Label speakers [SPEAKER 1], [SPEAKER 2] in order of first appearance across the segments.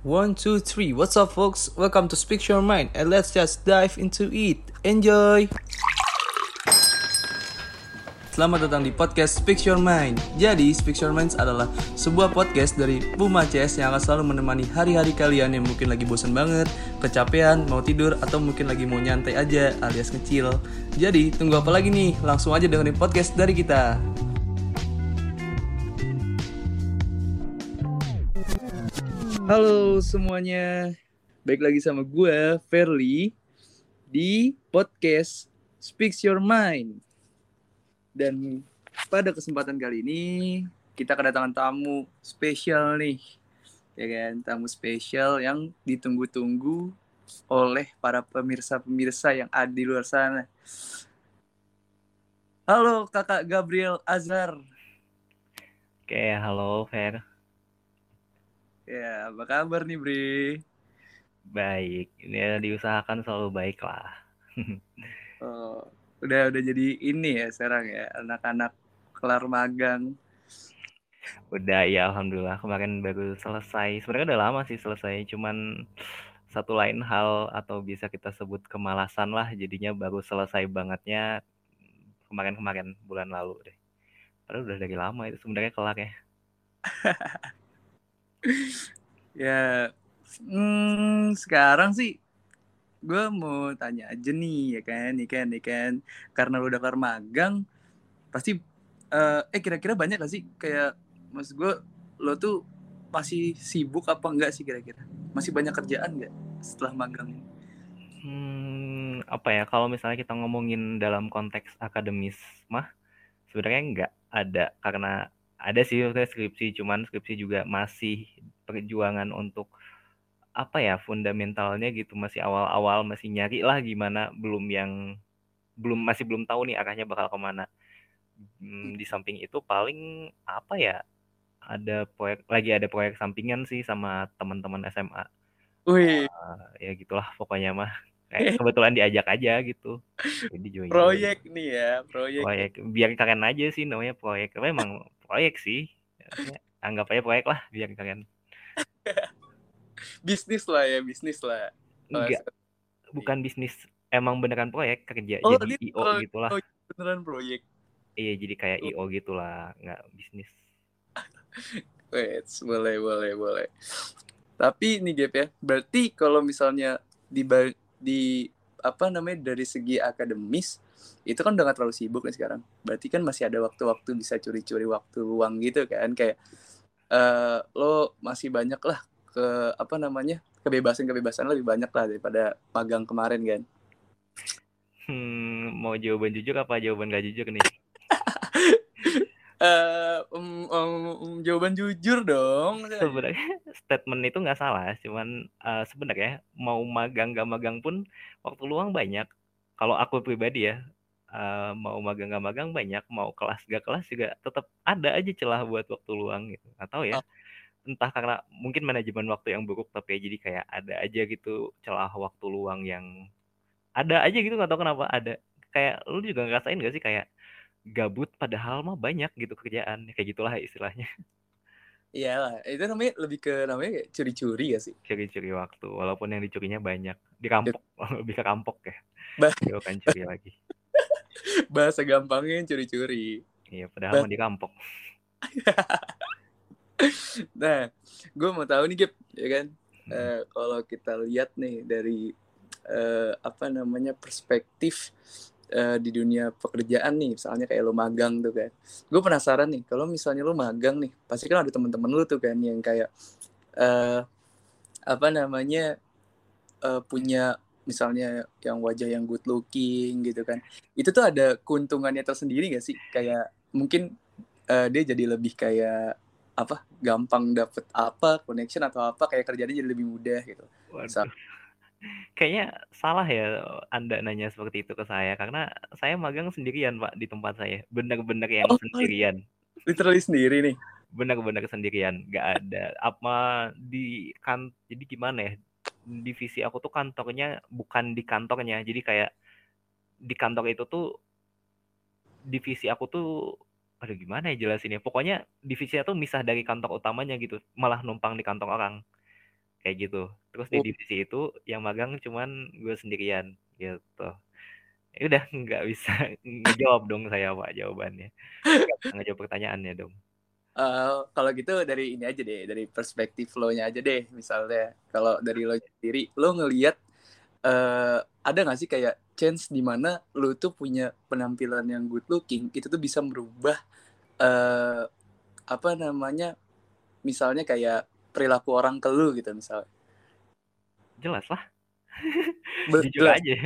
[SPEAKER 1] One, two, three. What's up, folks? Welcome to Speak Your Mind, and let's just dive into it. Enjoy! Selamat datang di podcast Speak Your Mind. Jadi, Speak Your Minds adalah sebuah podcast dari Puma CS yang akan selalu menemani hari-hari kalian yang mungkin lagi bosan banget, kecapean, mau tidur, atau mungkin lagi mau nyantai aja alias kecil. Jadi, tunggu apa lagi nih? Langsung aja dengerin podcast dari kita. Halo semuanya, baik lagi sama gue, Fairly, di podcast Speaks Your Mind. Dan pada kesempatan kali ini, kita kedatangan tamu spesial nih, ya kan, tamu spesial yang ditunggu-tunggu oleh para pemirsa-pemirsa yang ada di luar sana. Halo kakak Gabriel Azhar.
[SPEAKER 2] Oke, halo Fer.
[SPEAKER 1] Ya, apa kabar nih, Bre?
[SPEAKER 2] Baik, ini ya diusahakan selalu baik lah.
[SPEAKER 1] Oh, udah udah jadi ini ya sekarang ya, anak-anak kelar magang.
[SPEAKER 2] Udah ya, alhamdulillah kemarin baru selesai. Sebenarnya udah lama sih selesai, cuman satu lain hal atau bisa kita sebut kemalasan lah, jadinya baru selesai bangetnya kemarin-kemarin bulan lalu deh. Padahal udah dari lama itu sebenarnya kelar ya.
[SPEAKER 1] Ya, hmm, sekarang sih gue mau tanya aja nih ya kan, nih kan, nih kan, karena lu udah kelar magang, pasti eh, eh kira-kira banyak gak sih kayak maksud gue lo tuh masih sibuk apa enggak sih kira-kira? Masih banyak kerjaan nggak setelah magang ini?
[SPEAKER 2] Hmm, apa ya, kalau misalnya kita ngomongin dalam konteks akademis mah, sebenarnya nggak ada, karena ada sih skripsi, cuman skripsi juga masih perjuangan untuk apa ya fundamentalnya gitu. Masih awal-awal masih nyari lah gimana belum yang belum masih belum tahu nih arahnya bakal ke mana. Hmm, di samping itu paling apa ya ada proyek lagi ada proyek sampingan sih sama teman-teman SMA
[SPEAKER 1] Wih,
[SPEAKER 2] Eh, ya gitulah pokoknya mah. Kayak kebetulan diajak aja gitu. Jadi join
[SPEAKER 1] proyek nih ya, proyek.
[SPEAKER 2] proyek. Biar keren aja sih namanya proyek. Tapi emang proyek sih anggap aja proyek lah biar keren
[SPEAKER 1] Bisnis lah ya, bisnis lah.
[SPEAKER 2] enggak bukan bisnis emang beneran proyek kerja
[SPEAKER 1] Oh,
[SPEAKER 2] jadi IO
[SPEAKER 1] pro-
[SPEAKER 2] gitulah
[SPEAKER 1] oh, beneran proyek.
[SPEAKER 2] iya jadi kayak
[SPEAKER 1] Oh.
[SPEAKER 2] IO gitulah nggak bisnis
[SPEAKER 1] Wait, boleh, boleh, boleh. Tapi nih Gap ya, berarti kalau misalnya di di apa namanya dari segi akademis itu kan udah gak terlalu sibuk nih sekarang. Berarti kan masih ada waktu-waktu bisa curi-curi waktu luang gitu kan kayak eh lo masih banyak lah ke apa namanya kebebasan-kebebasan lebih banyak lah daripada magang kemarin kan.
[SPEAKER 2] hmm, mau jawaban jujur apa jawaban gak jujur nih
[SPEAKER 1] Eh um, um, um, jawaban jujur dong.
[SPEAKER 2] sebenarnya statement itu nggak salah cuman eh, sebenarnya mau magang gak magang pun waktu luang banyak kalau aku pribadi ya eh, mau magang gak magang banyak mau kelas gak kelas juga tetap ada aja celah buat waktu luang gitu. Atau ya
[SPEAKER 1] Oh.
[SPEAKER 2] entah karena mungkin manajemen waktu yang buruk tapi ya jadi kayak ada aja gitu celah waktu luang yang ada aja gitu nggak tahu kenapa ada. Kayak lu juga ngerasain gak sih kayak gabut padahal mah banyak gitu kerjaan kayak gitulah istilahnya.
[SPEAKER 1] Iya lah, itu namanya lebih ke namanya curi-curi ya sih.
[SPEAKER 2] curi-curi waktu walaupun yang dicurinya banyak. Dirampok lebih ke rampok ya
[SPEAKER 1] Bah.
[SPEAKER 2] dia bukan curi lagi
[SPEAKER 1] Bahasa gampangnya curi-curi.
[SPEAKER 2] iya padahal mau dirampok
[SPEAKER 1] Nah, gue mau tahu nih Gip, ya kan?
[SPEAKER 2] Hmm.
[SPEAKER 1] Eh, kalau kita lihat nih dari eh, apa namanya perspektif eh, di dunia pekerjaan nih, misalnya kayak lo magang tuh kan. Gue penasaran nih, kalau misalnya lo magang nih, pasti kan ada teman-teman lo tuh kan yang kayak eh, apa namanya eh, punya misalnya yang wajah yang good looking gitu kan. Itu tuh ada keuntungannya tersendiri gak sih? Kayak mungkin eh, dia jadi lebih kayak apa gampang dapet apa connection atau apa kayak kerjanya jadi lebih mudah gitu.
[SPEAKER 2] Waduh. Kayaknya salah ya anda nanya seperti itu ke saya karena saya magang sendirian pak di tempat saya benar-benar yang
[SPEAKER 1] Oh,
[SPEAKER 2] sendirian
[SPEAKER 1] Literally sendiri nih.
[SPEAKER 2] benar-benar sendirian nggak ada apa di kan jadi gimana ya divisi aku tuh kantornya bukan di kantornya jadi kayak di kantor itu tuh divisi aku tuh aduh gimana ya jelasinnya? Pokoknya divisinya tuh misah dari kantor utamanya gitu malah numpang di kantor orang. Kayak gitu. Terus di
[SPEAKER 1] Oh.
[SPEAKER 2] divisi itu yang magang cuman gue sendirian gitu. Ya udah nggak bisa ngejawab dong saya pak jawabannya. Nggak ngejawab pertanyaannya dong
[SPEAKER 1] Eh, kalau gitu dari ini aja deh, dari perspektif lo nya aja deh, misalnya. Kalau dari lo sendiri, lo ngelihat eh, ada nggak sih kayak chance di mana lo tuh punya penampilan yang good looking, itu tuh bisa merubah eh, apa namanya, misalnya kayak perilaku orang ke lo gitu misalnya.
[SPEAKER 2] jelas lah. Jujur aja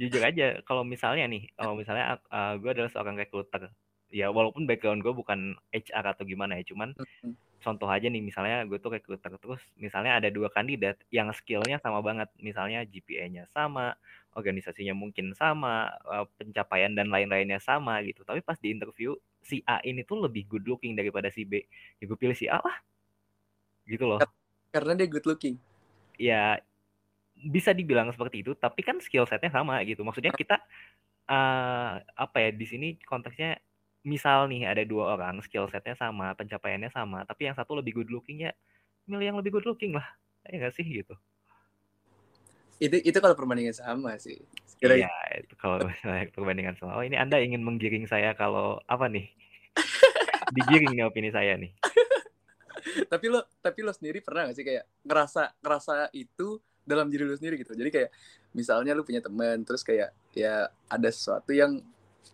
[SPEAKER 2] jujur aja. Kalau misalnya nih kalau misalnya uh, gue adalah seorang recruiter ya walaupun background gue bukan HR atau gimana ya cuman
[SPEAKER 1] Hmm.
[SPEAKER 2] contoh aja nih misalnya gue tuh recruiter terus misalnya ada dua kandidat yang skillnya sama banget. Misalnya GPA-nya sama organisasinya mungkin sama uh, pencapaian dan lain-lainnya sama gitu. Tapi pas di interview si A ini tuh lebih good looking daripada si B. Ya gue pilih si A lah. Gitu loh.
[SPEAKER 1] Karena dia good looking.
[SPEAKER 2] ya bisa dibilang seperti itu tapi kan skill setnya sama gitu. Maksudnya kita uh, apa ya di sini konteksnya misal nih ada dua orang skill setnya sama pencapaiannya sama tapi yang satu lebih good looking ya milih yang lebih good looking lah. Ya nggak sih gitu.
[SPEAKER 1] Itu itu kalau perbandingan sama sih. Kira
[SPEAKER 2] iya itu kalau perbandingan sama. Oh ini anda ingin menggiring saya kalau apa nih? Digiring nih opini saya nih.
[SPEAKER 1] Tapi lo tapi lo sendiri pernah gak sih kayak ngerasa ngerasa itu dalam diri lo sendiri gitu? Jadi kayak misalnya lo punya teman terus kayak ya ada sesuatu yang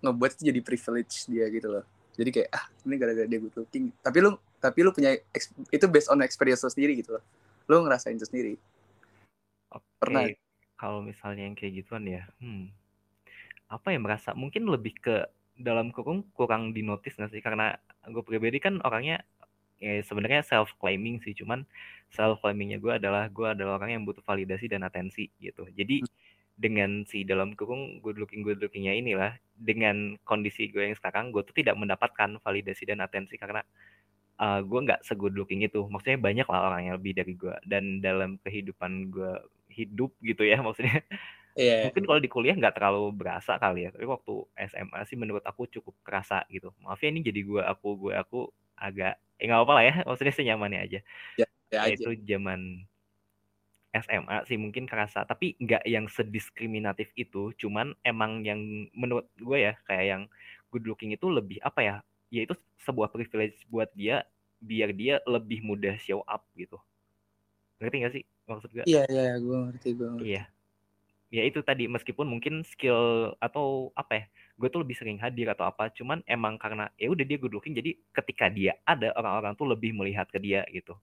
[SPEAKER 1] ngebuat itu jadi privilege dia gitu loh. Jadi kayak ah ini gara-gara dia good looking. Tapi lo tapi lo punya itu based on experience lo sendiri gitu loh. Lo ngerasain itu sendiri.
[SPEAKER 2] Oke,
[SPEAKER 1] Pernah.
[SPEAKER 2] kalau misalnya yang kayak gituan ya, hmm, apa ya merasa mungkin lebih ke dalam kurung kurang dinotis nggak sih? Karena gue pribadi kan orangnya ya sebenarnya self claiming sih, cuman self claimingnya gue adalah gue adalah orang yang butuh validasi dan atensi gitu. Jadi dengan si dalam kurung good looking good lookingnya inilah dengan kondisi gue yang sekarang gue tuh tidak mendapatkan validasi dan atensi karena uh, gue nggak segood looking itu. Maksudnya banyak lah orang yang lebih dari gue dan dalam kehidupan gue hidup gitu ya maksudnya.
[SPEAKER 1] Iya.
[SPEAKER 2] mungkin kalau di kuliah nggak terlalu berasa kali ya tapi waktu SMA sih menurut aku cukup kerasa gitu. Maaf ya ini jadi gue aku gue aku agak eh nggak apa lah ya maksudnya senyamannya aja.
[SPEAKER 1] Ya
[SPEAKER 2] ya
[SPEAKER 1] aja.
[SPEAKER 2] Itu zaman SMA sih mungkin kerasa tapi nggak yang sediskriminatif itu cuman emang yang menurut gue ya kayak yang good looking itu lebih apa ya ya itu sebuah privilege buat dia biar dia lebih mudah show up gitu. Ngerti gak sih maksud gue?
[SPEAKER 1] Iya iya gue ngerti gue ngerti.
[SPEAKER 2] Iya. Ya itu tadi meskipun mungkin skill atau apa ya gue tuh lebih sering hadir atau apa cuman emang karena ya udah dia good looking jadi ketika dia ada orang-orang tuh lebih melihat ke dia gitu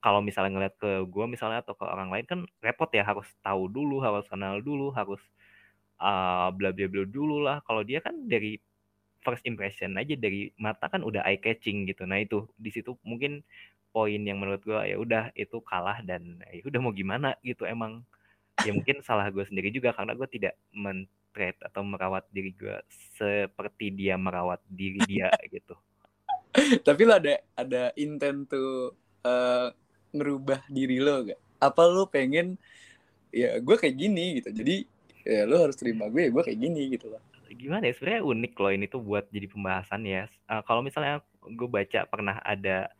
[SPEAKER 2] kalau misalnya ngeliat ke gue misalnya atau ke orang lain kan repot ya harus tahu dulu harus kenal dulu harus uh, bla bla bla dulu lah. Kalau dia kan dari first impression aja dari mata kan udah eye catching gitu. Nah itu di situ mungkin poin yang menurut gue ya udah itu kalah dan ya udah mau gimana? gitu emang. Ya mungkin salah gue sendiri juga karena gue tidak mentreat atau merawat diri gue seperti dia merawat diri dia gitu.
[SPEAKER 1] Tapi lo ada ada intent tuh ngerubah diri lo gak apa lo pengen ya gue kayak gini gitu. Jadi ya lo harus terima gue ya gue kayak gini gitu loh.
[SPEAKER 2] Gimana ya? Sebenarnya unik loh ini tuh buat jadi pembahasan ya. Uh, kalau misalnya gue baca pernah ada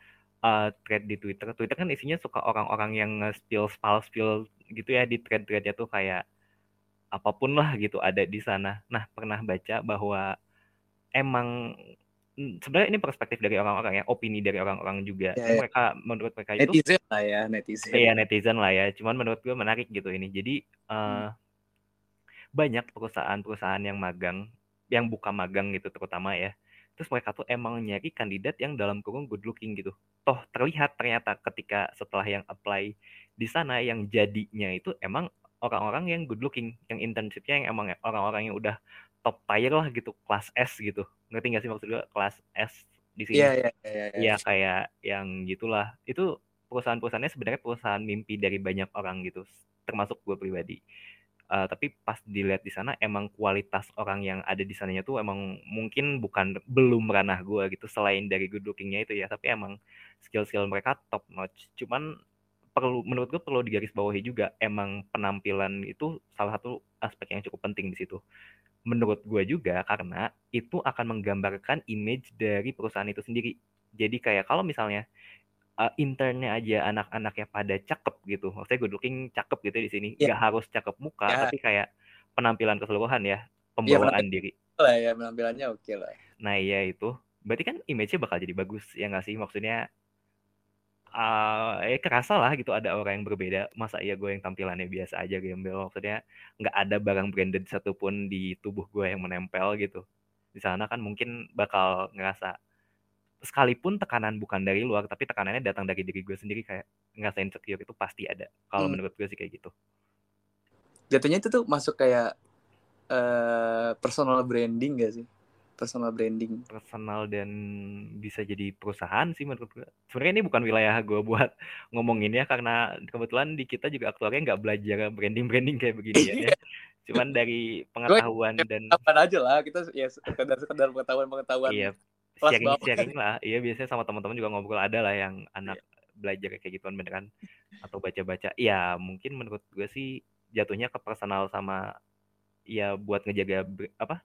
[SPEAKER 2] uh, thread di Twitter. Twitter kan isinya suka orang-orang yang spill spill spill gitu ya di thread-threadnya tuh kayak apa pun lah gitu ada di sana. Nah pernah baca bahwa emang sebenarnya ini perspektif dari orang-orang ya opini dari orang-orang juga
[SPEAKER 1] Ya,
[SPEAKER 2] Ini
[SPEAKER 1] ya.
[SPEAKER 2] mereka menurut mereka itu
[SPEAKER 1] netizen lah ya netizen
[SPEAKER 2] Iya netizen lah ya. Cuman menurut gue menarik gitu ini. Jadi uh, banyak perusahaan-perusahaan yang magang, yang buka magang gitu terutama ya. Terus mereka tuh emang nyari kandidat yang dalam kurung good looking gitu. Toh terlihat ternyata ketika setelah yang apply di sana yang jadinya itu emang orang-orang yang good looking, yang internshipnya yang emang orang-orang yang udah top tier lah gitu, kelas S gitu. Ngerti gak sih maksud gue kelas S di sini?
[SPEAKER 1] iya iya iya iya.
[SPEAKER 2] Iya kayak yang gitulah. Itu perusahaan-perusahaannya sebenarnya perusahaan mimpi dari banyak orang gitu, termasuk gue pribadi. Uh, tapi pas dilihat di sana emang kualitas orang yang ada di sananya tuh emang mungkin bukan belum ranah gue gitu selain dari good lookingnya itu ya tapi emang skill-skill mereka top notch cuman perlu menurut gue perlu digarisbawahi juga emang penampilan itu salah satu aspek yang cukup penting di situ menurut gue juga karena itu akan menggambarkan image dari perusahaan itu sendiri jadi kayak kalau misalnya uh, internnya aja anak-anaknya pada cakep gitu. Maksudnya good looking cakep gitu di sini. Nggak harus cakep muka,
[SPEAKER 1] Ya.
[SPEAKER 2] tapi kayak penampilan keseluruhan ya,
[SPEAKER 1] Iya,
[SPEAKER 2] pembawaan
[SPEAKER 1] penampilan
[SPEAKER 2] diri.
[SPEAKER 1] lah ya, penampilannya oke lah.
[SPEAKER 2] Nah iya itu. Berarti kan image-nya bakal jadi bagus, ya nggak sih? Maksudnya, uh, eh kerasa lah gitu ada orang yang berbeda. Masa iya gue yang tampilannya biasa aja gembel, maksudnya nggak ada barang branded satupun di tubuh gue yang menempel gitu. Di sana kan mungkin bakal ngerasa sekalipun tekanan bukan dari luar, tapi tekanannya datang dari diri gue sendiri kayak ngerasa insecure itu pasti ada. Kalau
[SPEAKER 1] Hmm.
[SPEAKER 2] menurut gue sih kayak gitu.
[SPEAKER 1] Jatuhnya itu tuh masuk kayak eh personal branding gak sih? Personal branding.
[SPEAKER 2] Personal dan bisa jadi perusahaan sih menurut gue. Sebenarnya ini bukan wilayah gue buat ngomongin ya karena kebetulan di kita juga aktualnya nggak belajar branding-branding kayak beginian ya. Cuman dari pengetahuan dan
[SPEAKER 1] Kapan aja lah kita ya sekedar sekedar pengetahuan-pengetahuan
[SPEAKER 2] iya
[SPEAKER 1] kelas
[SPEAKER 2] sharing sharing lah. Iya biasanya sama teman-teman juga ngobrol ada lah yang anak belajar kayak gituan beneran atau baca-baca. Ya mungkin menurut gue sih jatuhnya ke personal sama ya buat ngejaga apa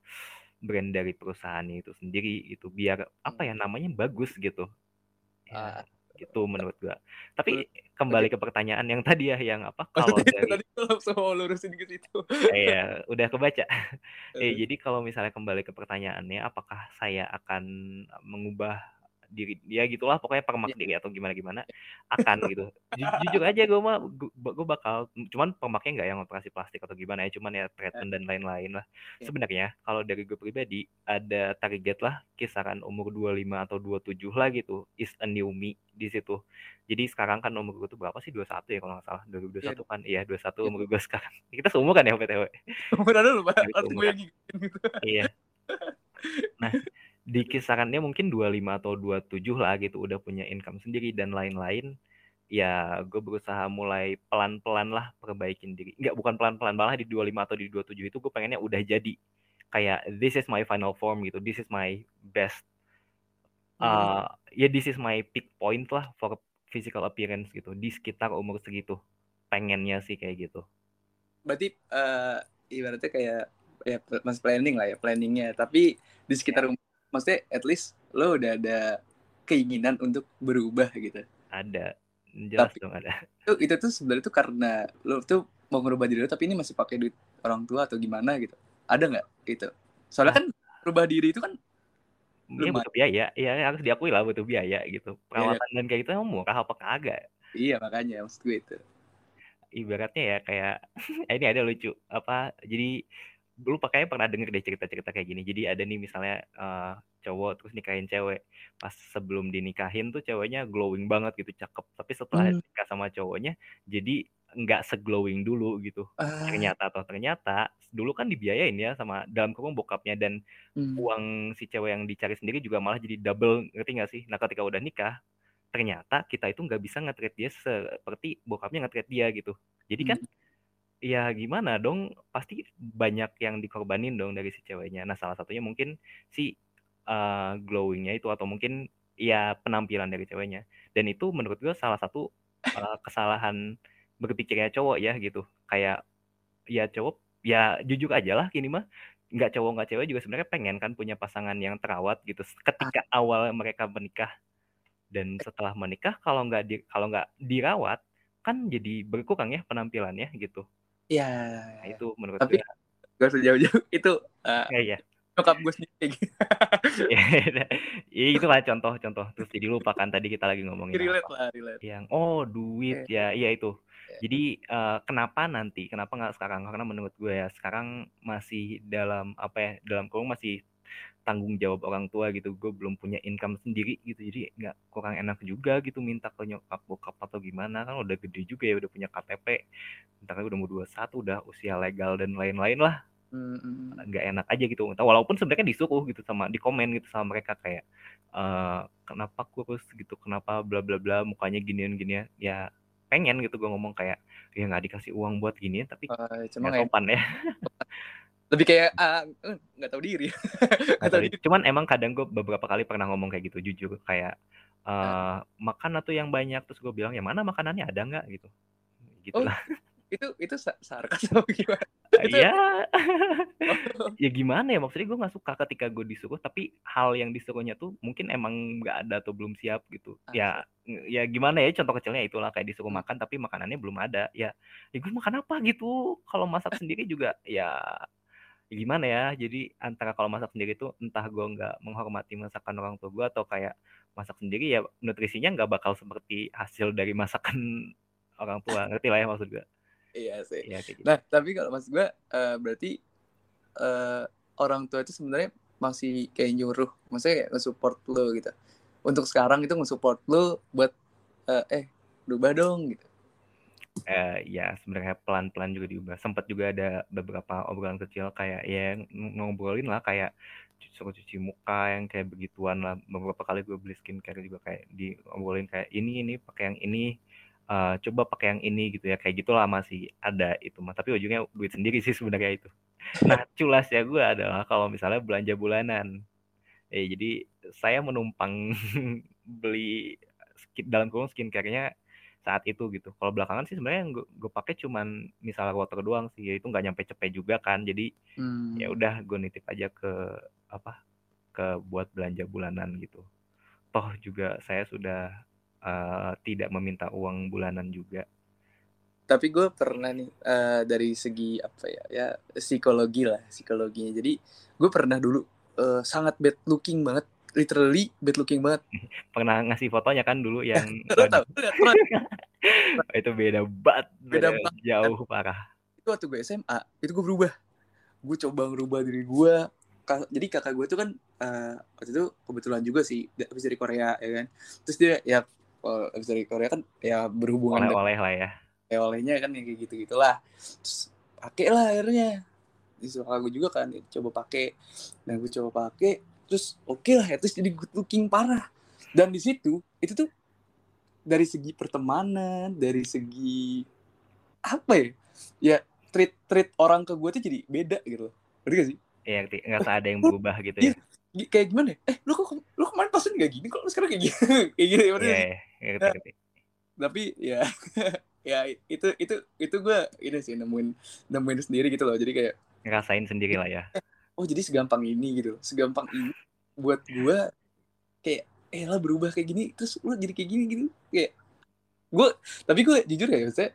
[SPEAKER 2] brand dari perusahaan itu sendiri itu biar apa ya namanya bagus gitu. Ya,
[SPEAKER 1] Ah.
[SPEAKER 2] gitu menurut gua. Tapi kembali ke pertanyaan yang tadi ya yang apa kalau
[SPEAKER 1] Maksudnya
[SPEAKER 2] dari
[SPEAKER 1] tadi tuh langsung mau lurusin ke situ.
[SPEAKER 2] Eh, ya udah kebaca. Eh. jadi kalau misalnya kembali ke pertanyaannya, apakah saya akan mengubah diri ya gitulah pokoknya permak
[SPEAKER 1] Iya.
[SPEAKER 2] diri atau gimana gimana akan gitu Ju- jujur aja gue mah gue bakal cuman permaknya nggak yang operasi plastik atau gimana ya cuman ya treatment dan lain-lain lah
[SPEAKER 1] Iya.
[SPEAKER 2] sebenarnya kalau dari gue pribadi ada target lah kisaran umur 25 atau 27 lah gitu is a new me di situ jadi sekarang kan umur gue tuh berapa sih 21 ya kalau nggak salah 2021
[SPEAKER 1] Iya.
[SPEAKER 2] kan iya 21
[SPEAKER 1] Iya.
[SPEAKER 2] umur gue sekarang kita seumuran ya btw
[SPEAKER 1] Umuran dulu, Pak. Gitu.
[SPEAKER 2] Iya. Nah, di kisarannya mungkin 25 atau 27 lah gitu udah punya income sendiri dan lain-lain. Ya, gue berusaha mulai pelan-pelan lah perbaikin diri. Enggak, bukan pelan-pelan malah di 25 atau di 27 itu gue pengennya udah jadi. Kayak this is my final form gitu. This is my best
[SPEAKER 1] Hmm.
[SPEAKER 2] uh, ya this is my peak point lah for physical appearance gitu di sekitar umur segitu. Pengennya sih kayak gitu.
[SPEAKER 1] Berarti eh ibaratnya kayak ya mas planning lah ya planningnya. Tapi di sekitar umur, maksudnya at least lo udah ada keinginan untuk berubah gitu.
[SPEAKER 2] Ada jelas
[SPEAKER 1] Tapi-
[SPEAKER 2] dong ada.
[SPEAKER 1] Itu itu tuh sebenarnya tuh karena lo tuh mau ngerubah diri lo tapi ini masih pakai duit orang tua atau gimana gitu. Ada nggak gitu? Soalnya kan berubah diri itu kan
[SPEAKER 2] Iya
[SPEAKER 1] Lumayan.
[SPEAKER 2] butuh biaya, iya harus diakui lah butuh biaya gitu.
[SPEAKER 1] Iya,
[SPEAKER 2] Perawatan dan kayak gitu emang murah apa kagak?
[SPEAKER 1] iya makanya maksud gue itu.
[SPEAKER 2] Ibaratnya ya kayak ini ada lucu apa jadi lu pakai pernah denger deh cerita-cerita kayak gini. Jadi ada nih misalnya eh, cowok terus nikahin cewek. Pas sebelum dinikahin tuh ceweknya glowing banget gitu, cakep. Tapi setelah
[SPEAKER 1] Hmm.
[SPEAKER 2] nikah sama cowoknya jadi nggak seglowing dulu gitu.
[SPEAKER 1] Ah,
[SPEAKER 2] Ternyata atau ternyata dulu kan dibiayain ya sama dalam kurung bokapnya dan
[SPEAKER 1] hmm.
[SPEAKER 2] uang si cewek yang dicari sendiri juga malah jadi double ngerti gak sih? Nah ketika udah nikah ternyata kita itu nggak bisa nge-treat dia seperti bokapnya nge-treat dia gitu. Jadi kan ya gimana dong pasti banyak yang dikorbanin dong dari si ceweknya. Nah salah satunya mungkin si uh, glowingnya itu atau mungkin ya penampilan dari ceweknya. Dan itu menurut gue salah satu uh, kesalahan berpikirnya cowok ya gitu. Kayak ya cowok ya jujur aja lah gini mah nggak cowok nggak cewek juga sebenarnya pengen kan punya pasangan yang terawat gitu ketika awal mereka menikah dan setelah menikah kalau nggak di, kalau nggak dirawat kan jadi berkurang ya penampilannya gitu
[SPEAKER 1] Ya,
[SPEAKER 2] nah itu menurut
[SPEAKER 1] Tapi-
[SPEAKER 2] gue
[SPEAKER 1] gak usah jauh-jauh. Itu eh,
[SPEAKER 2] ya ya
[SPEAKER 1] nyokap gue sendiri gitu.
[SPEAKER 2] ya itu lah contoh-contoh terus jadi lupa kan tadi kita lagi ngomongin
[SPEAKER 1] relate
[SPEAKER 2] apa
[SPEAKER 1] lah, relate.
[SPEAKER 2] yang oh duit. Ya iya itu. Jadi eh, kenapa nanti kenapa nggak sekarang? Karena menurut gue ya sekarang masih dalam apa ya dalam kurung masih tanggung jawab orang tua gitu gue belum punya income sendiri gitu jadi nggak kurang enak juga gitu minta ke nyokap bokap atau gimana kan udah gede juga ya udah punya KTP ntar udah mau 21 udah usia legal dan lain-lain lah.
[SPEAKER 1] Hmm, hmm.
[SPEAKER 2] nggak enak aja gitu. Walaupun sebenarnya disuruh gitu sama di komen gitu sama mereka kayak eh kenapa kurus gitu kenapa bla bla bla mukanya ginian ginian. Ya pengen gitu gue ngomong kayak ya nggak dikasih uang buat ginian tapi
[SPEAKER 1] Eh, cuma
[SPEAKER 2] sopan ya
[SPEAKER 1] lebih kayak ah, eh, nggak tahu diri. Nggak tahu diri.
[SPEAKER 2] cuman emang kadang gue beberapa kali pernah ngomong kayak gitu jujur kayak eh makan atau yang banyak terus gue bilang ya mana makanannya ada nggak gitu gitu
[SPEAKER 1] Oh,
[SPEAKER 2] lah
[SPEAKER 1] Itu itu sa- sarkas atau gimana?
[SPEAKER 2] Iya. ya gimana ya maksudnya gue nggak suka ketika gue disuruh tapi hal yang disuruhnya tuh mungkin emang nggak ada atau belum siap gitu. Ya ya gimana ya contoh kecilnya itulah kayak disuruh
[SPEAKER 1] Hmm.
[SPEAKER 2] makan tapi makanannya belum ada. Ya ya gue makan apa gitu. Kalau masak sendiri juga ya ya gimana ya. Jadi antara kalau masak sendiri tuh entah gue nggak menghormati masakan orang tua gue atau kayak masak sendiri ya nutrisinya nggak bakal seperti hasil dari masakan orang tua. Ngerti lah ya maksud gue.
[SPEAKER 1] Iya sih.
[SPEAKER 2] Ya gitu.
[SPEAKER 1] Nah, tapi kalau mas gue eh, berarti eh, orang tua itu sebenarnya masih kayak nyuruh, maksudnya kayak nge-support lo gitu. Untuk sekarang itu nge-support lo buat eh, eh berubah dong gitu.
[SPEAKER 2] Eh ya sebenarnya pelan-pelan juga diubah. Sempat juga ada beberapa obrolan kecil kayak ya ng- ngobrolin lah kayak suruh cuci muka yang kayak begituan lah. Beberapa kali gue beli skincare juga kayak diobrolin kayak ini ini pakai yang ini eh, coba pakai yang ini gitu ya. Kayak gitulah masih ada itu mah. Tapi ujungnya duit sendiri sih sebenarnya itu. Nah culas ya gue adalah kalau misalnya belanja bulanan. Eh jadi saya menumpang beli dalam kurung skincare-nya saat itu gitu. Kalau belakangan sih sebenarnya yang gue, gue pakai cuman misalnya water doang sih ya itu nggak nyampe cepet juga kan. Jadi
[SPEAKER 1] Hmm.
[SPEAKER 2] ya udah gue nitip aja ke apa ke buat belanja bulanan gitu. Toh juga saya sudah eh, tidak meminta uang bulanan juga.
[SPEAKER 1] Tapi gue pernah nih eh, dari segi apa ya, ya psikologi lah, psikologinya. Jadi gue pernah dulu eh, sangat bad looking banget, literally bad looking banget.
[SPEAKER 2] pernah ngasih fotonya kan dulu yang
[SPEAKER 1] Lo tau?
[SPEAKER 2] Itu beda banget
[SPEAKER 1] Beda
[SPEAKER 2] beda
[SPEAKER 1] banget.
[SPEAKER 2] jauh parah.
[SPEAKER 1] Itu waktu gue SMA itu gue berubah. Gue coba ngerubah diri gue jadi kakak gue tuh kan eh, waktu itu kebetulan juga sih habis dari Korea ya kan. Terus dia ya habis dari Korea kan ya berhubungan
[SPEAKER 2] oleh-oleh lah ya.
[SPEAKER 1] olehnya kan yang kayak gitu gitulah terus pakai lah akhirnya. Disuruh gue juga kan coba pakai. Dan gue coba pakai terus oke lah ya terus jadi good looking parah dan di situ itu tuh dari segi pertemanan dari segi apa ya ya treat treat orang ke gue tuh jadi beda gitu loh ngerti gak sih
[SPEAKER 2] Iya, ngerti. nggak ada yang berubah gitu ya.
[SPEAKER 1] Gi- kayak gimana ya? eh lu kok lu kemarin pasen gak gini kok lu sekarang kayak gini kayak gini
[SPEAKER 2] Iya,
[SPEAKER 1] sih?
[SPEAKER 2] iya, ngerti, ngerti.
[SPEAKER 1] tapi ya ya itu itu itu gue ini sih nemuin nemuin sendiri gitu loh jadi kayak
[SPEAKER 2] Ngerasain sendiri lah ya.
[SPEAKER 1] Oh jadi segampang ini gitu segampang ini buat gue kayak eh lah berubah kayak gini terus lu jadi kayak gini gitu kayak gue tapi gue jujur ya maksudnya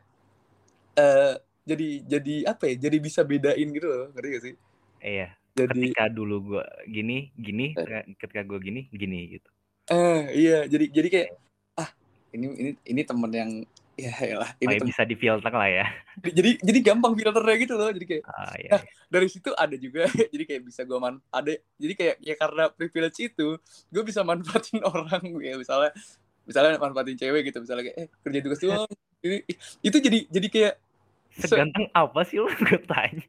[SPEAKER 1] eh jadi jadi apa ya jadi bisa bedain gitu loh ngerti gak sih
[SPEAKER 2] Iya.
[SPEAKER 1] jadi
[SPEAKER 2] Ketika dulu gua gini, gini, ketika gua gini, gini gitu.
[SPEAKER 1] eh iya jadi jadi kayak ah ini ini ini temen yang ya lah.
[SPEAKER 2] Oh,
[SPEAKER 1] ini
[SPEAKER 2] ya
[SPEAKER 1] temen
[SPEAKER 2] bisa difilter lah ya.
[SPEAKER 1] jadi jadi gampang filternya gitu loh. Jadi kayak
[SPEAKER 2] Ah, iya,
[SPEAKER 1] Nah, dari situ ada juga jadi kayak bisa gue man ada jadi kayak ya karena privilege itu gue bisa manfaatin orang. Ya misalnya misalnya manfaatin cewek gitu. Misalnya kayak eh kerja tugas doang. Ini itu jadi jadi kayak se-
[SPEAKER 2] Seganteng apa sih lu? Gue tanya?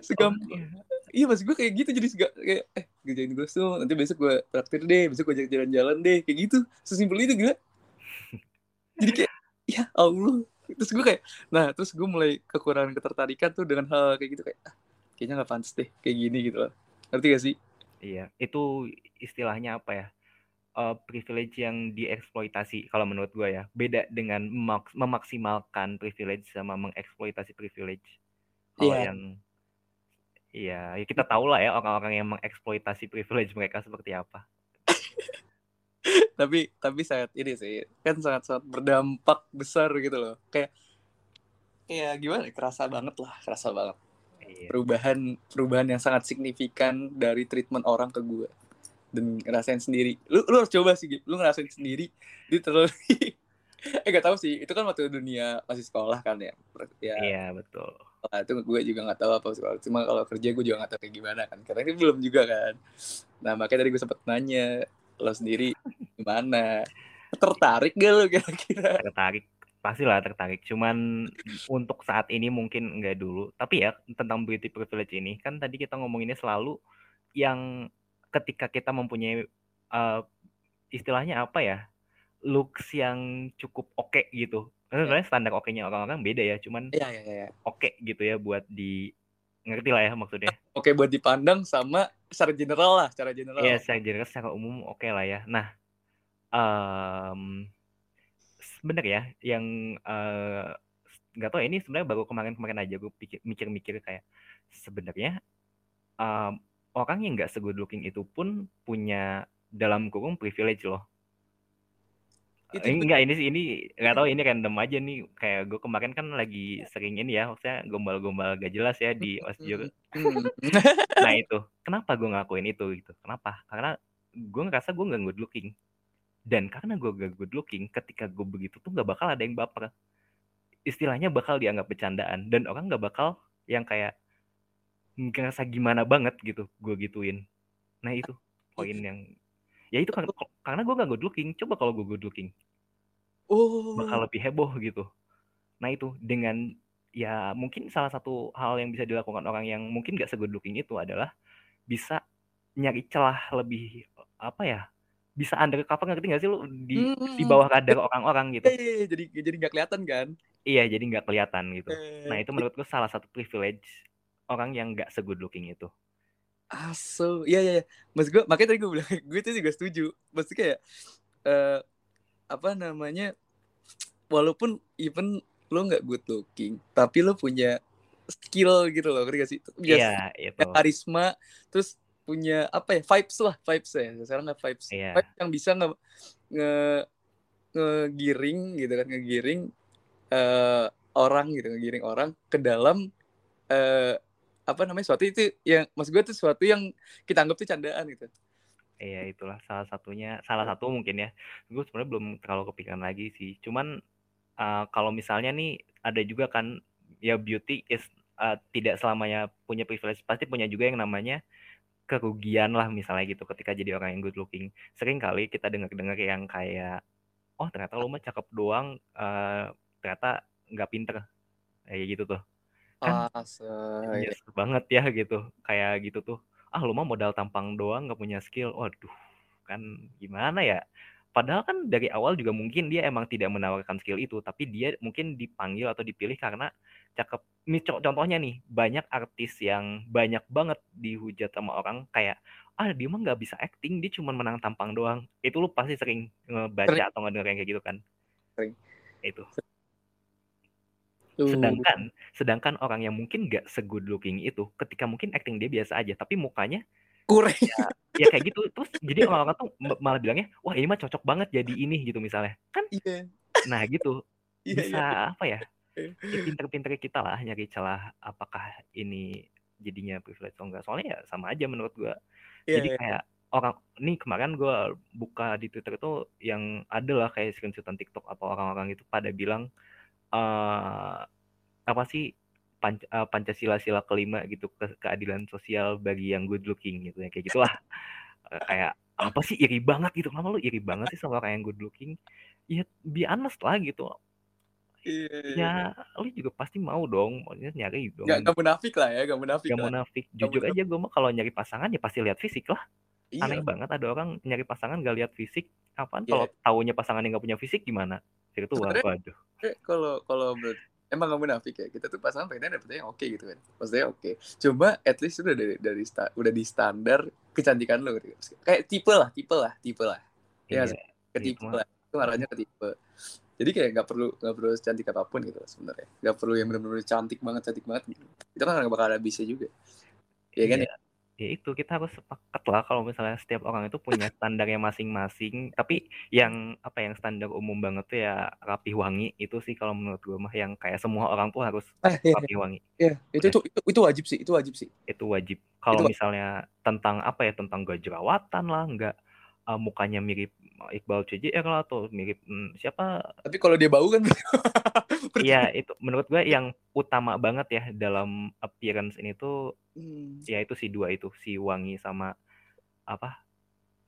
[SPEAKER 1] segampang
[SPEAKER 2] Oh, iya.
[SPEAKER 1] iya mas gue kayak gitu. Jadi sega- kayak eh kerjain tugas doang. Nanti besok gue traktir deh. Besok gue jalan-jalan deh. Kayak gitu. Sesimpel itu gila jadi kayak ya Allah terus gue kayak nah terus gue mulai kekurangan ketertarikan tuh dengan hal kayak gitu kayak ah, kayaknya nggak pantas deh kayak gini gitu loh ngerti gak sih
[SPEAKER 2] Iya, itu istilahnya apa ya? Eh, privilege yang dieksploitasi kalau menurut gua ya. Beda dengan memaks- memaksimalkan privilege sama mengeksploitasi privilege. Kalau
[SPEAKER 1] Iya.
[SPEAKER 2] yang Iya, ya kita tahu lah ya orang-orang yang mengeksploitasi privilege mereka seperti apa.
[SPEAKER 1] tapi tapi sangat ini sih kan sangat sangat berdampak besar gitu loh. Kayak kayak gimana kerasa banget lah kerasa banget.
[SPEAKER 2] Iya.
[SPEAKER 1] perubahan perubahan yang sangat signifikan dari treatment orang ke gue dan ngerasain sendiri. Lu lu harus coba sih lu ngerasain sendiri. Di terlalu eh gak tahu sih. Itu kan waktu dunia masih sekolah kan ya? Ya.
[SPEAKER 2] Iya, betul.
[SPEAKER 1] sekolah itu gue juga nggak tahu apa sekolah. Cuma kalau kerja gue juga nggak tahu kayak gimana kan. Karena ini belum juga kan. Nah makanya tadi gue sempet nanya lo sendiri gimana tertarik gak lo kira-kira
[SPEAKER 2] Tertarik, pastilah tertarik. Cuman untuk saat ini mungkin enggak dulu. Tapi ya tentang beauty privilege ini kan tadi kita ngomonginnya selalu yang ketika kita mempunyai eh, istilahnya apa ya? looks yang cukup oke gitu. Karena sebenarnya standar oke-nya orang-orang beda ya, cuman
[SPEAKER 1] Iya iya iya.
[SPEAKER 2] oke gitu ya buat di ngerti lah ya maksudnya.
[SPEAKER 1] Oke buat dipandang sama secara general lah, secara general.
[SPEAKER 2] Iya, secara general secara umum oke lah ya. Nah, em bener ya yang eh, nggak tahu ini sebenarnya baru kemarin-kemarin aja gue mikir-mikir kayak sebenarnya um, orang yang nggak se good looking itu pun punya dalam kurung privilege loh itu enggak ini sih ini nggak tahu ini random aja nih. Kayak gue kemarin kan lagi sering ini ya maksudnya gombal-gombal gak jelas ya di osjur nah itu kenapa gue ngakuin itu gitu? Kenapa? Karena gue ngerasa gue nggak good looking. Dan karena gue gak good looking ketika gue begitu tuh nggak bakal ada yang baper. Istilahnya bakal dianggap bercandaan. Dan orang nggak bakal yang kayak ngerasa gimana banget gitu gue gituin. Nah itu poin yang ya itu kan karena gue gak good looking coba kalau gue good looking oh. bakal lebih heboh gitu. Nah itu dengan ya mungkin salah satu hal yang bisa dilakukan orang yang mungkin gak segood looking itu adalah bisa nyari celah lebih apa ya bisa undercover ngerti gak sih lu? Di hmm. di bawah radar orang-orang gitu.
[SPEAKER 1] Eh, jadi jadi nggak kelihatan kan?
[SPEAKER 2] Iya jadi nggak kelihatan gitu. Eh, nah itu menurut gue salah satu privilege orang yang nggak segood looking itu
[SPEAKER 1] aso iya iya ya. mas gue makanya tadi gue bilang gue itu juga setuju. Maksudnya kayak uh, apa namanya walaupun even lo nggak good looking tapi lo punya skill gitu loh ngerti gak sih?
[SPEAKER 2] Iya itu.
[SPEAKER 1] karisma terus punya apa ya vibes lah vibes ya. Sekarang nggak vibes. Yeah. vibes yang bisa nge, nge ngegiring gitu kan ngegiring uh, orang gitu ngegiring orang ke dalam uh, apa namanya suatu itu yang mas gue tuh sesuatu yang kita anggap tuh candaan gitu.
[SPEAKER 2] Iya itulah salah satunya salah satu mungkin ya. Gue sebenarnya belum terlalu kepikiran lagi sih. Cuman uh, kalau misalnya nih ada juga kan ya beauty is uh, tidak selamanya punya privilege pasti punya juga yang namanya kerugian lah misalnya gitu ketika jadi orang yang good looking. Sering kali kita dengar-dengar yang kayak oh ternyata lo mah cakep doang uh, ternyata nggak pinter. Kayak gitu tuh kan
[SPEAKER 1] ya.
[SPEAKER 2] banget ya gitu. Kayak gitu tuh ah lu mah modal tampang doang nggak punya skill. Waduh kan gimana ya? Padahal kan dari awal juga mungkin dia emang tidak menawarkan skill itu tapi dia mungkin dipanggil atau dipilih karena cakep. Ini contohnya nih banyak artis yang banyak banget dihujat sama orang kayak ah dia mah nggak bisa acting dia cuma menang tampang doang. Itu lu pasti sering ngebaca atau ngedenger kayak gitu kan?
[SPEAKER 1] Sering.
[SPEAKER 2] Itu Sedangkan sedangkan orang yang mungkin gak se-good looking itu, ketika mungkin acting dia biasa aja, tapi mukanya
[SPEAKER 1] kurang
[SPEAKER 2] ya, ya kayak gitu. Terus jadi orang-orang tuh malah bilangnya, "Wah, ini mah cocok banget jadi ini," gitu misalnya. Kan
[SPEAKER 1] Iya.
[SPEAKER 2] Nah, gitu. Iya, Bisa iya. apa ya? Ya pinter-pinter kita lah nyari celah apakah ini jadinya privilege atau enggak. Soalnya ya sama aja menurut gua.
[SPEAKER 1] Iya,
[SPEAKER 2] jadi
[SPEAKER 1] iya.
[SPEAKER 2] kayak orang nih kemarin gua buka di Twitter tuh yang ada lah kayak screenshotan TikTok atau orang-orang itu pada bilang uh, apa sih panc uh, Pancasila sila kelima gitu ke keadilan sosial bagi yang good looking gitu ya kayak gitulah. Uh, kayak apa sih iri banget gitu kenapa lu iri banget sih sama orang yang good looking? Ya be honest lah gitu.
[SPEAKER 1] Iya,
[SPEAKER 2] ya lu juga pasti mau dong maksudnya nyari dong.
[SPEAKER 1] Gak, gak munafik lah ya gak munafik
[SPEAKER 2] gak munafik. Jujur aja gue mah kalau nyari pasangan ya pasti lihat fisik lah. Iya. aneh banget ada orang nyari pasangan gak lihat fisik. Apaan yeah. kalau tahunya pasangan yang gak punya fisik gimana virtual waduh.
[SPEAKER 1] kalau kalau emang gak munafik ya kita tuh pasangan pengen dapetnya yang oke okay gitu kan? Maksudnya oke. Okay. coba at least udah dari dari sta, udah di standar kecantikan lo gitu. kayak tipe lah tipe lah tipe lah. Ya yeah, ke tipe yeah, lah. Itu arahnya ke tipe. Jadi kayak nggak perlu nggak perlu cantik apa pun gitu sebenarnya. Nggak perlu yang benar-benar cantik banget cantik banget gitu. Itu kan nggak bakal ada bisa juga. Ya kan yeah. ya
[SPEAKER 2] ya itu kita harus sepakat lah kalau misalnya setiap orang itu punya standarnya masing-masing. Tapi yang apa yang standar umum banget tuh ya rapi wangi. Itu sih kalau menurut gue mah yang kayak semua orang tuh harus
[SPEAKER 1] eh, iya, rapi wangi. Iya itu, itu itu itu wajib sih itu wajib sih.
[SPEAKER 2] Itu wajib. Kalau misalnya tentang apa ya tentang gak jerawatan lah nggak uh, mukanya mirip Iqbal CJR lah atau mirip hmm, siapa?
[SPEAKER 1] Tapi kalau dia bau kan?
[SPEAKER 2] Iya itu menurut gue yang utama banget ya dalam appearance ini tuh hmm. ya itu si dua itu si wangi sama apa?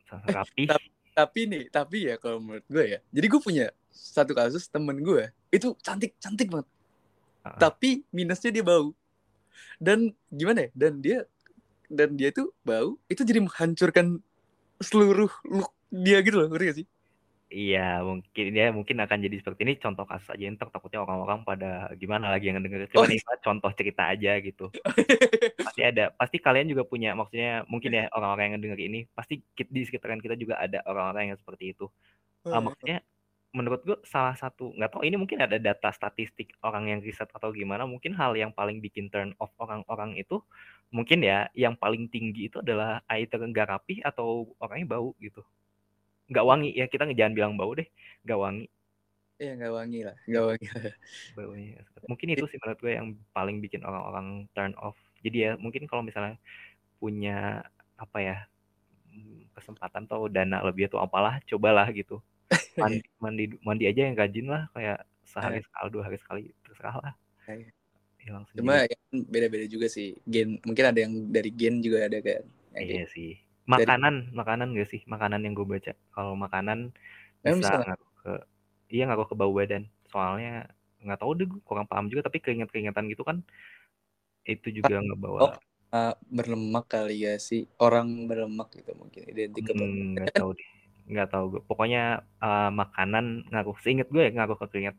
[SPEAKER 1] Eh, rapi. tapi, tapi nih tapi ya kalau menurut gue ya jadi gue punya satu kasus temen gue itu cantik cantik banget. Uh-uh. tapi minusnya dia bau. Dan gimana ya dan dia dan dia tuh bau itu jadi menghancurkan seluruh look dia gitu loh ngerti gak sih?
[SPEAKER 2] Iya mungkin ya mungkin akan jadi seperti ini. Contoh kasus aja entar takutnya orang-orang pada gimana lagi yang denger cuma oh. ini contoh cerita aja gitu. Pasti ada pasti kalian juga punya maksudnya mungkin ya orang-orang yang denger ini pasti di sekitaran kita juga ada orang-orang yang seperti itu. Uh, maksudnya menurut gue salah satu nggak tahu ini mungkin ada data statistik orang yang riset atau gimana mungkin hal yang paling bikin turn off orang-orang itu mungkin ya yang paling tinggi itu adalah either nggak rapi atau orangnya bau gitu nggak wangi. Ya kita jangan bilang bau deh. Nggak wangi.
[SPEAKER 1] Iya nggak wangi lah, nggak wangi.
[SPEAKER 2] baunya mungkin itu sih menurut gue yang paling bikin orang-orang turn off. Jadi ya mungkin kalau misalnya punya apa ya kesempatan atau dana lebih atau apalah cobalah gitu. Mandi mandi mandi aja yang rajin lah. Kayak sehari sekali dua hari sekali terserah lah.
[SPEAKER 1] Iya.
[SPEAKER 2] hilang
[SPEAKER 1] Cuma
[SPEAKER 2] sendiri
[SPEAKER 1] ya beda-beda juga sih. Gen mungkin ada yang dari gen juga ada kan.
[SPEAKER 2] Iya sih makanan makanan gak sih? Makanan yang gue baca. Kalau makanan bisa
[SPEAKER 1] bisa? nggak?
[SPEAKER 2] ngaruh ke iya ngaruh ke bau badan. Soalnya nggak tahu deh gue kurang paham juga. Tapi keringat keringatan gitu kan itu juga ngebawa
[SPEAKER 1] Oh, uh, berlemak kali ya sih. Orang berlemak gitu mungkin identik ke
[SPEAKER 2] Hmm, nggak tahu deh. Nggak tahu gue pokoknya eh, makanan ngaruh seinget gue ya ngaruh ke keringat.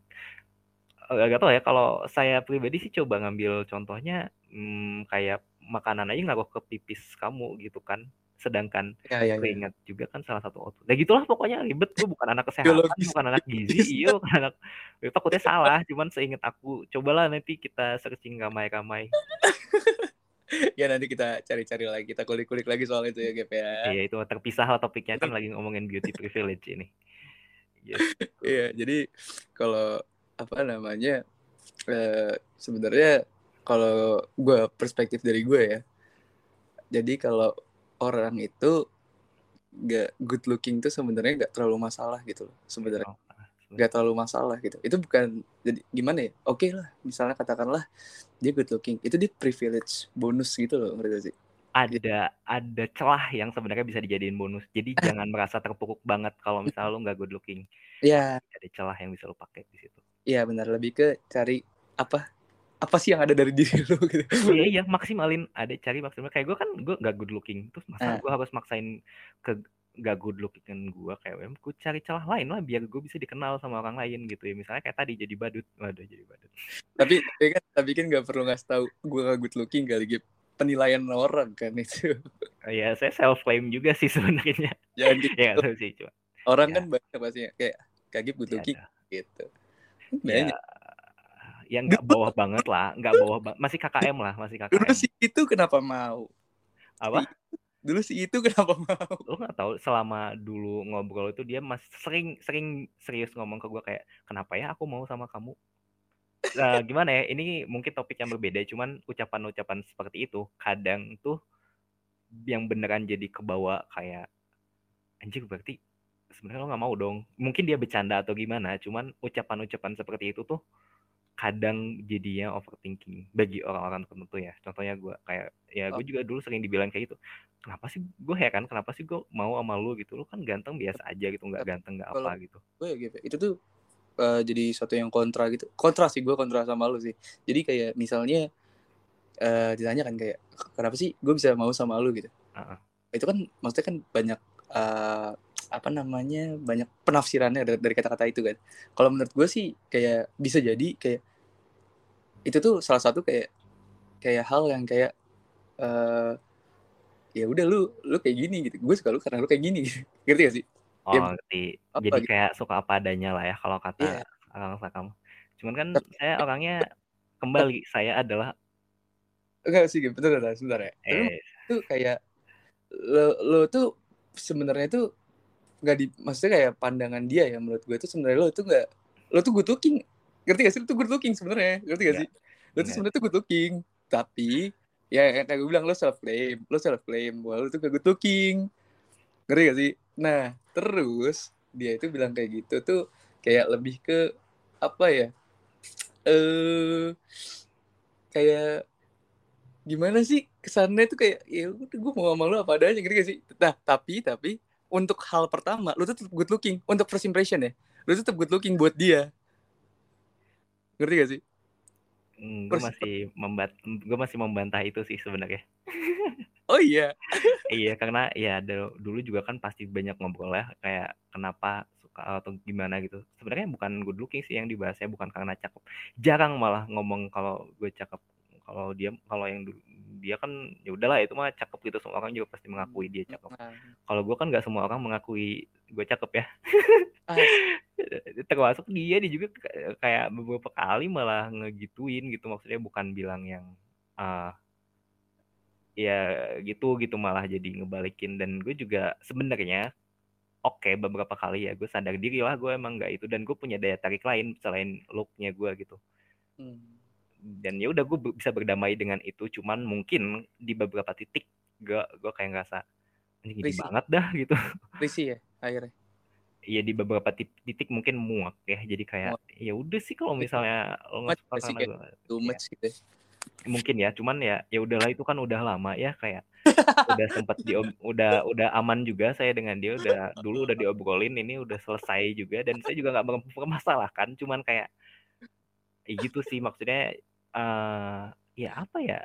[SPEAKER 2] Eh, nggak tahu ya kalau saya pribadi sih coba ngambil contohnya hmm, kayak makanan aja ngaruh ke pipis kamu gitu kan sedangkan
[SPEAKER 1] Ya, ya, ya.
[SPEAKER 2] keringat juga kan salah satu output. Nah gitulah pokoknya ribet gue bukan anak kesehatan,
[SPEAKER 1] Biologis.
[SPEAKER 2] bukan anak gizi, iya bukan anak Gue takutnya salah, cuman seingat aku cobalah nanti kita searching ramai-ramai.
[SPEAKER 1] ya nanti kita cari-cari lagi, kita kulik-kulik lagi soal itu ya, Gap ya.
[SPEAKER 2] Iya itu terpisah lah topiknya kan lagi ngomongin beauty privilege ini. Yes.
[SPEAKER 1] Iya, jadi kalau apa namanya eh, sebenarnya kalau gue perspektif dari gue ya, jadi kalau orang itu gak good looking tuh sebenarnya nggak terlalu masalah gitu loh sebenarnya.
[SPEAKER 2] Oh,
[SPEAKER 1] nggak terlalu masalah gitu. Itu bukan jadi gimana ya? Oke lah misalnya katakanlah dia good looking itu dia privilege bonus gitu loh ngerti gak sih?
[SPEAKER 2] Ada ada celah yang sebenarnya bisa dijadiin bonus. Jadi jangan merasa terpuruk banget kalau misalnya lu nggak good looking.
[SPEAKER 1] ya
[SPEAKER 2] Ada celah yang bisa lu pakai di situ.
[SPEAKER 1] iya benar. Lebih ke cari apa apa sih yang ada dari diri lu gitu?
[SPEAKER 2] Iya iya maksimalin. Ada cari maksimal. Kayak gue kan gue gak good looking. Terus masa
[SPEAKER 1] Ah.
[SPEAKER 2] gue harus maksain ke gak good looking gue kayak gue cari celah lain lah biar gue bisa dikenal sama orang lain gitu ya. Misalnya kayak tadi jadi badut. Waduh jadi badut.
[SPEAKER 1] Tapi tapi kan tapi kan nggak perlu ngasih tahu gue gak good looking kali gitu. Penilaian orang kan itu.
[SPEAKER 2] Oh, ya saya self claim juga sih sebenarnya.
[SPEAKER 1] Jangan gitu.
[SPEAKER 2] ya nggak tahu sih cuma
[SPEAKER 1] orang
[SPEAKER 2] Ya.
[SPEAKER 1] kan banyak pastinya kayak kagip good
[SPEAKER 2] ya,
[SPEAKER 1] looking
[SPEAKER 2] ada.
[SPEAKER 1] gitu.
[SPEAKER 2] Ya,
[SPEAKER 1] banyak.
[SPEAKER 2] ya nggak bawah banget lah nggak bawah banget masih KKM lah masih
[SPEAKER 1] dulu
[SPEAKER 2] KKM
[SPEAKER 1] sih itu kenapa mau?
[SPEAKER 2] Apa?
[SPEAKER 1] Dulu sih itu kenapa mau?
[SPEAKER 2] Lo nggak tahu selama dulu ngobrol itu dia masih sering sering serius ngomong ke gue kayak kenapa ya aku mau sama kamu? Nah, gimana ya ini mungkin topik yang berbeda cuman ucapan-ucapan seperti itu kadang tuh yang beneran jadi kebawa kayak anjing berarti sebenarnya lo nggak mau dong. Mungkin dia bercanda atau gimana cuman ucapan-ucapan seperti itu tuh kadang jadinya overthinking bagi orang-orang tertentu ya. Contohnya gue kayak ya gue juga dulu sering dibilang kayak gitu kenapa sih gue heran kenapa sih gue mau sama lu? Gitu. Lu kan ganteng biasa aja gitu nggak ganteng nggak apa gitu.
[SPEAKER 1] gue ya gitu itu tuh eh, jadi satu yang kontra gitu. Kontra sih gue kontra sama lu sih. Jadi kayak misalnya eh ditanya kan kayak kenapa sih gue bisa mau sama lu? Gitu.
[SPEAKER 2] Heeh.
[SPEAKER 1] itu kan maksudnya kan banyak eh, apa namanya banyak penafsirannya dari, dari kata-kata itu kan. Kalau menurut gue sih kayak bisa jadi kayak itu tuh salah satu kayak kayak hal yang kayak eh ya udah lu lu kayak gini gitu. Gue suka lu karena lu kayak gini gitu. ngerti gak sih?
[SPEAKER 2] Oh
[SPEAKER 1] Ya,
[SPEAKER 2] ngerti.
[SPEAKER 1] apa
[SPEAKER 2] jadi
[SPEAKER 1] gitu.
[SPEAKER 2] kayak suka apa adanya lah ya kalau kata
[SPEAKER 1] Iya.
[SPEAKER 2] orang kamu cuman kan
[SPEAKER 1] Tapi-
[SPEAKER 2] saya orangnya kembali saya adalah
[SPEAKER 1] enggak sih bentar bentar sebentar ya.
[SPEAKER 2] Eh.
[SPEAKER 1] tuh kayak lo lo tuh sebenarnya tuh nggak di maksudnya kayak pandangan dia ya menurut gue tuh sebenarnya lo tuh nggak lo tuh good looking. Ngerti gak sih? Lo tuh good looking sebenarnya ngerti gak
[SPEAKER 2] Nggak.
[SPEAKER 1] sih? Lo tuh
[SPEAKER 2] Nggak.
[SPEAKER 1] sebenarnya tuh good looking tapi ya kayak gue bilang lo self claim lo self claim bahwa lo tuh gak good looking. Ngerti gak sih? Nah terus dia itu bilang kayak gitu tuh kayak lebih ke apa ya? Eh kayak gimana sih kesannya tuh kayak ya udah gue mau sama lu apa adanya ngerti gak sih? Nah tapi tapi untuk hal pertama lu tuh tetap good looking. Untuk first impression ya lu tuh tetap good looking buat dia. Ngerti gak sih?
[SPEAKER 2] Gue
[SPEAKER 1] Persis-
[SPEAKER 2] masih membat gue masih membantah itu sih sebenarnya.
[SPEAKER 1] Oh iya?
[SPEAKER 2] Iya karena ya dulu juga kan pasti banyak ngobrol ya kayak kenapa suka atau gimana gitu. Sebenarnya bukan good looking sih yang dibahasnya bukan karena cakep. Jarang malah ngomong kalau gue cakep. Kalau dia kalau yang dulu dia kan ya udahlah itu mah cakep gitu. Semua orang juga pasti mengakui dia cakep.
[SPEAKER 1] Nah,
[SPEAKER 2] kalau gue kan nggak semua orang mengakui gue cakep ya.
[SPEAKER 1] Ah,
[SPEAKER 2] termasuk dia dia juga kayak beberapa kali malah ngegituin gitu. Maksudnya bukan bilang yang uh, ya gitu gitu malah jadi ngebalikin. Dan gue juga sebenarnya oke okay, beberapa kali ya gue sadar diri lah gue emang nggak itu. Dan gue punya daya tarik lain selain looknya gue gitu. Hmm. Dan ya udah gue bisa berdamai dengan itu cuman mungkin di beberapa titik gue gue kayak ngerasa ini gini banget dah gitu.
[SPEAKER 1] Risi ya akhirnya?
[SPEAKER 2] Iya di beberapa titik mungkin muak ya jadi kayak ya udah sih kalau misalnya lo nggak suka
[SPEAKER 1] karena gue too much ya. gitu
[SPEAKER 2] mungkin ya cuman ya ya udahlah itu kan udah lama ya kayak udah sempat di udah udah aman juga saya dengan dia udah dulu udah diobrolin ini udah selesai juga dan saya juga nggak mempermasalahkan cuman kayak ya gitu sih maksudnya uh, ya apa ya?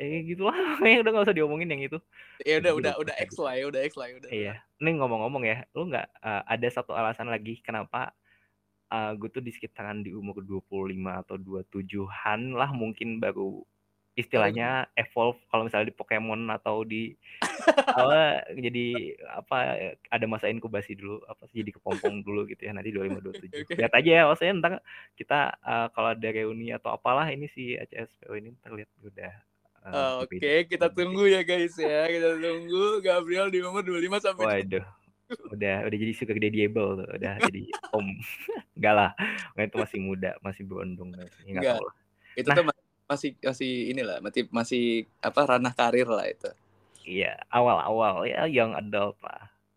[SPEAKER 2] Eh gitu lah. Udah gak usah diomongin yang itu.
[SPEAKER 1] Ya udah udah udah X lah ya udah X lah ya udah
[SPEAKER 2] iya. ini ngomong-ngomong ya lu nggak uh, ada satu alasan lagi kenapa uh, gue tuh di sekitaran di umur 25 atau 27-an lah mungkin baru istilahnya evolve kalau misalnya di Pokemon atau di apa jadi apa ada masa inkubasi dulu apa sih jadi kepompong dulu gitu ya nanti 2027 okay. lihat aja ya maksudnya ntar kita uh, kalau ada reuni atau apalah ini si ACSPO ini terlihat udah
[SPEAKER 1] uh, oke okay, kita tunggu ya guys ya. Kita tunggu Gabriel di umur 25 sampai
[SPEAKER 2] waduh udah udah jadi suka gede tuh udah jadi om. Enggak lah itu masih muda masih berondong
[SPEAKER 1] enggak, tahu lah. itu nah, tuh masih masih inilah masih masih apa ranah karir lah itu.
[SPEAKER 2] Iya awal-awal ya yang adult lah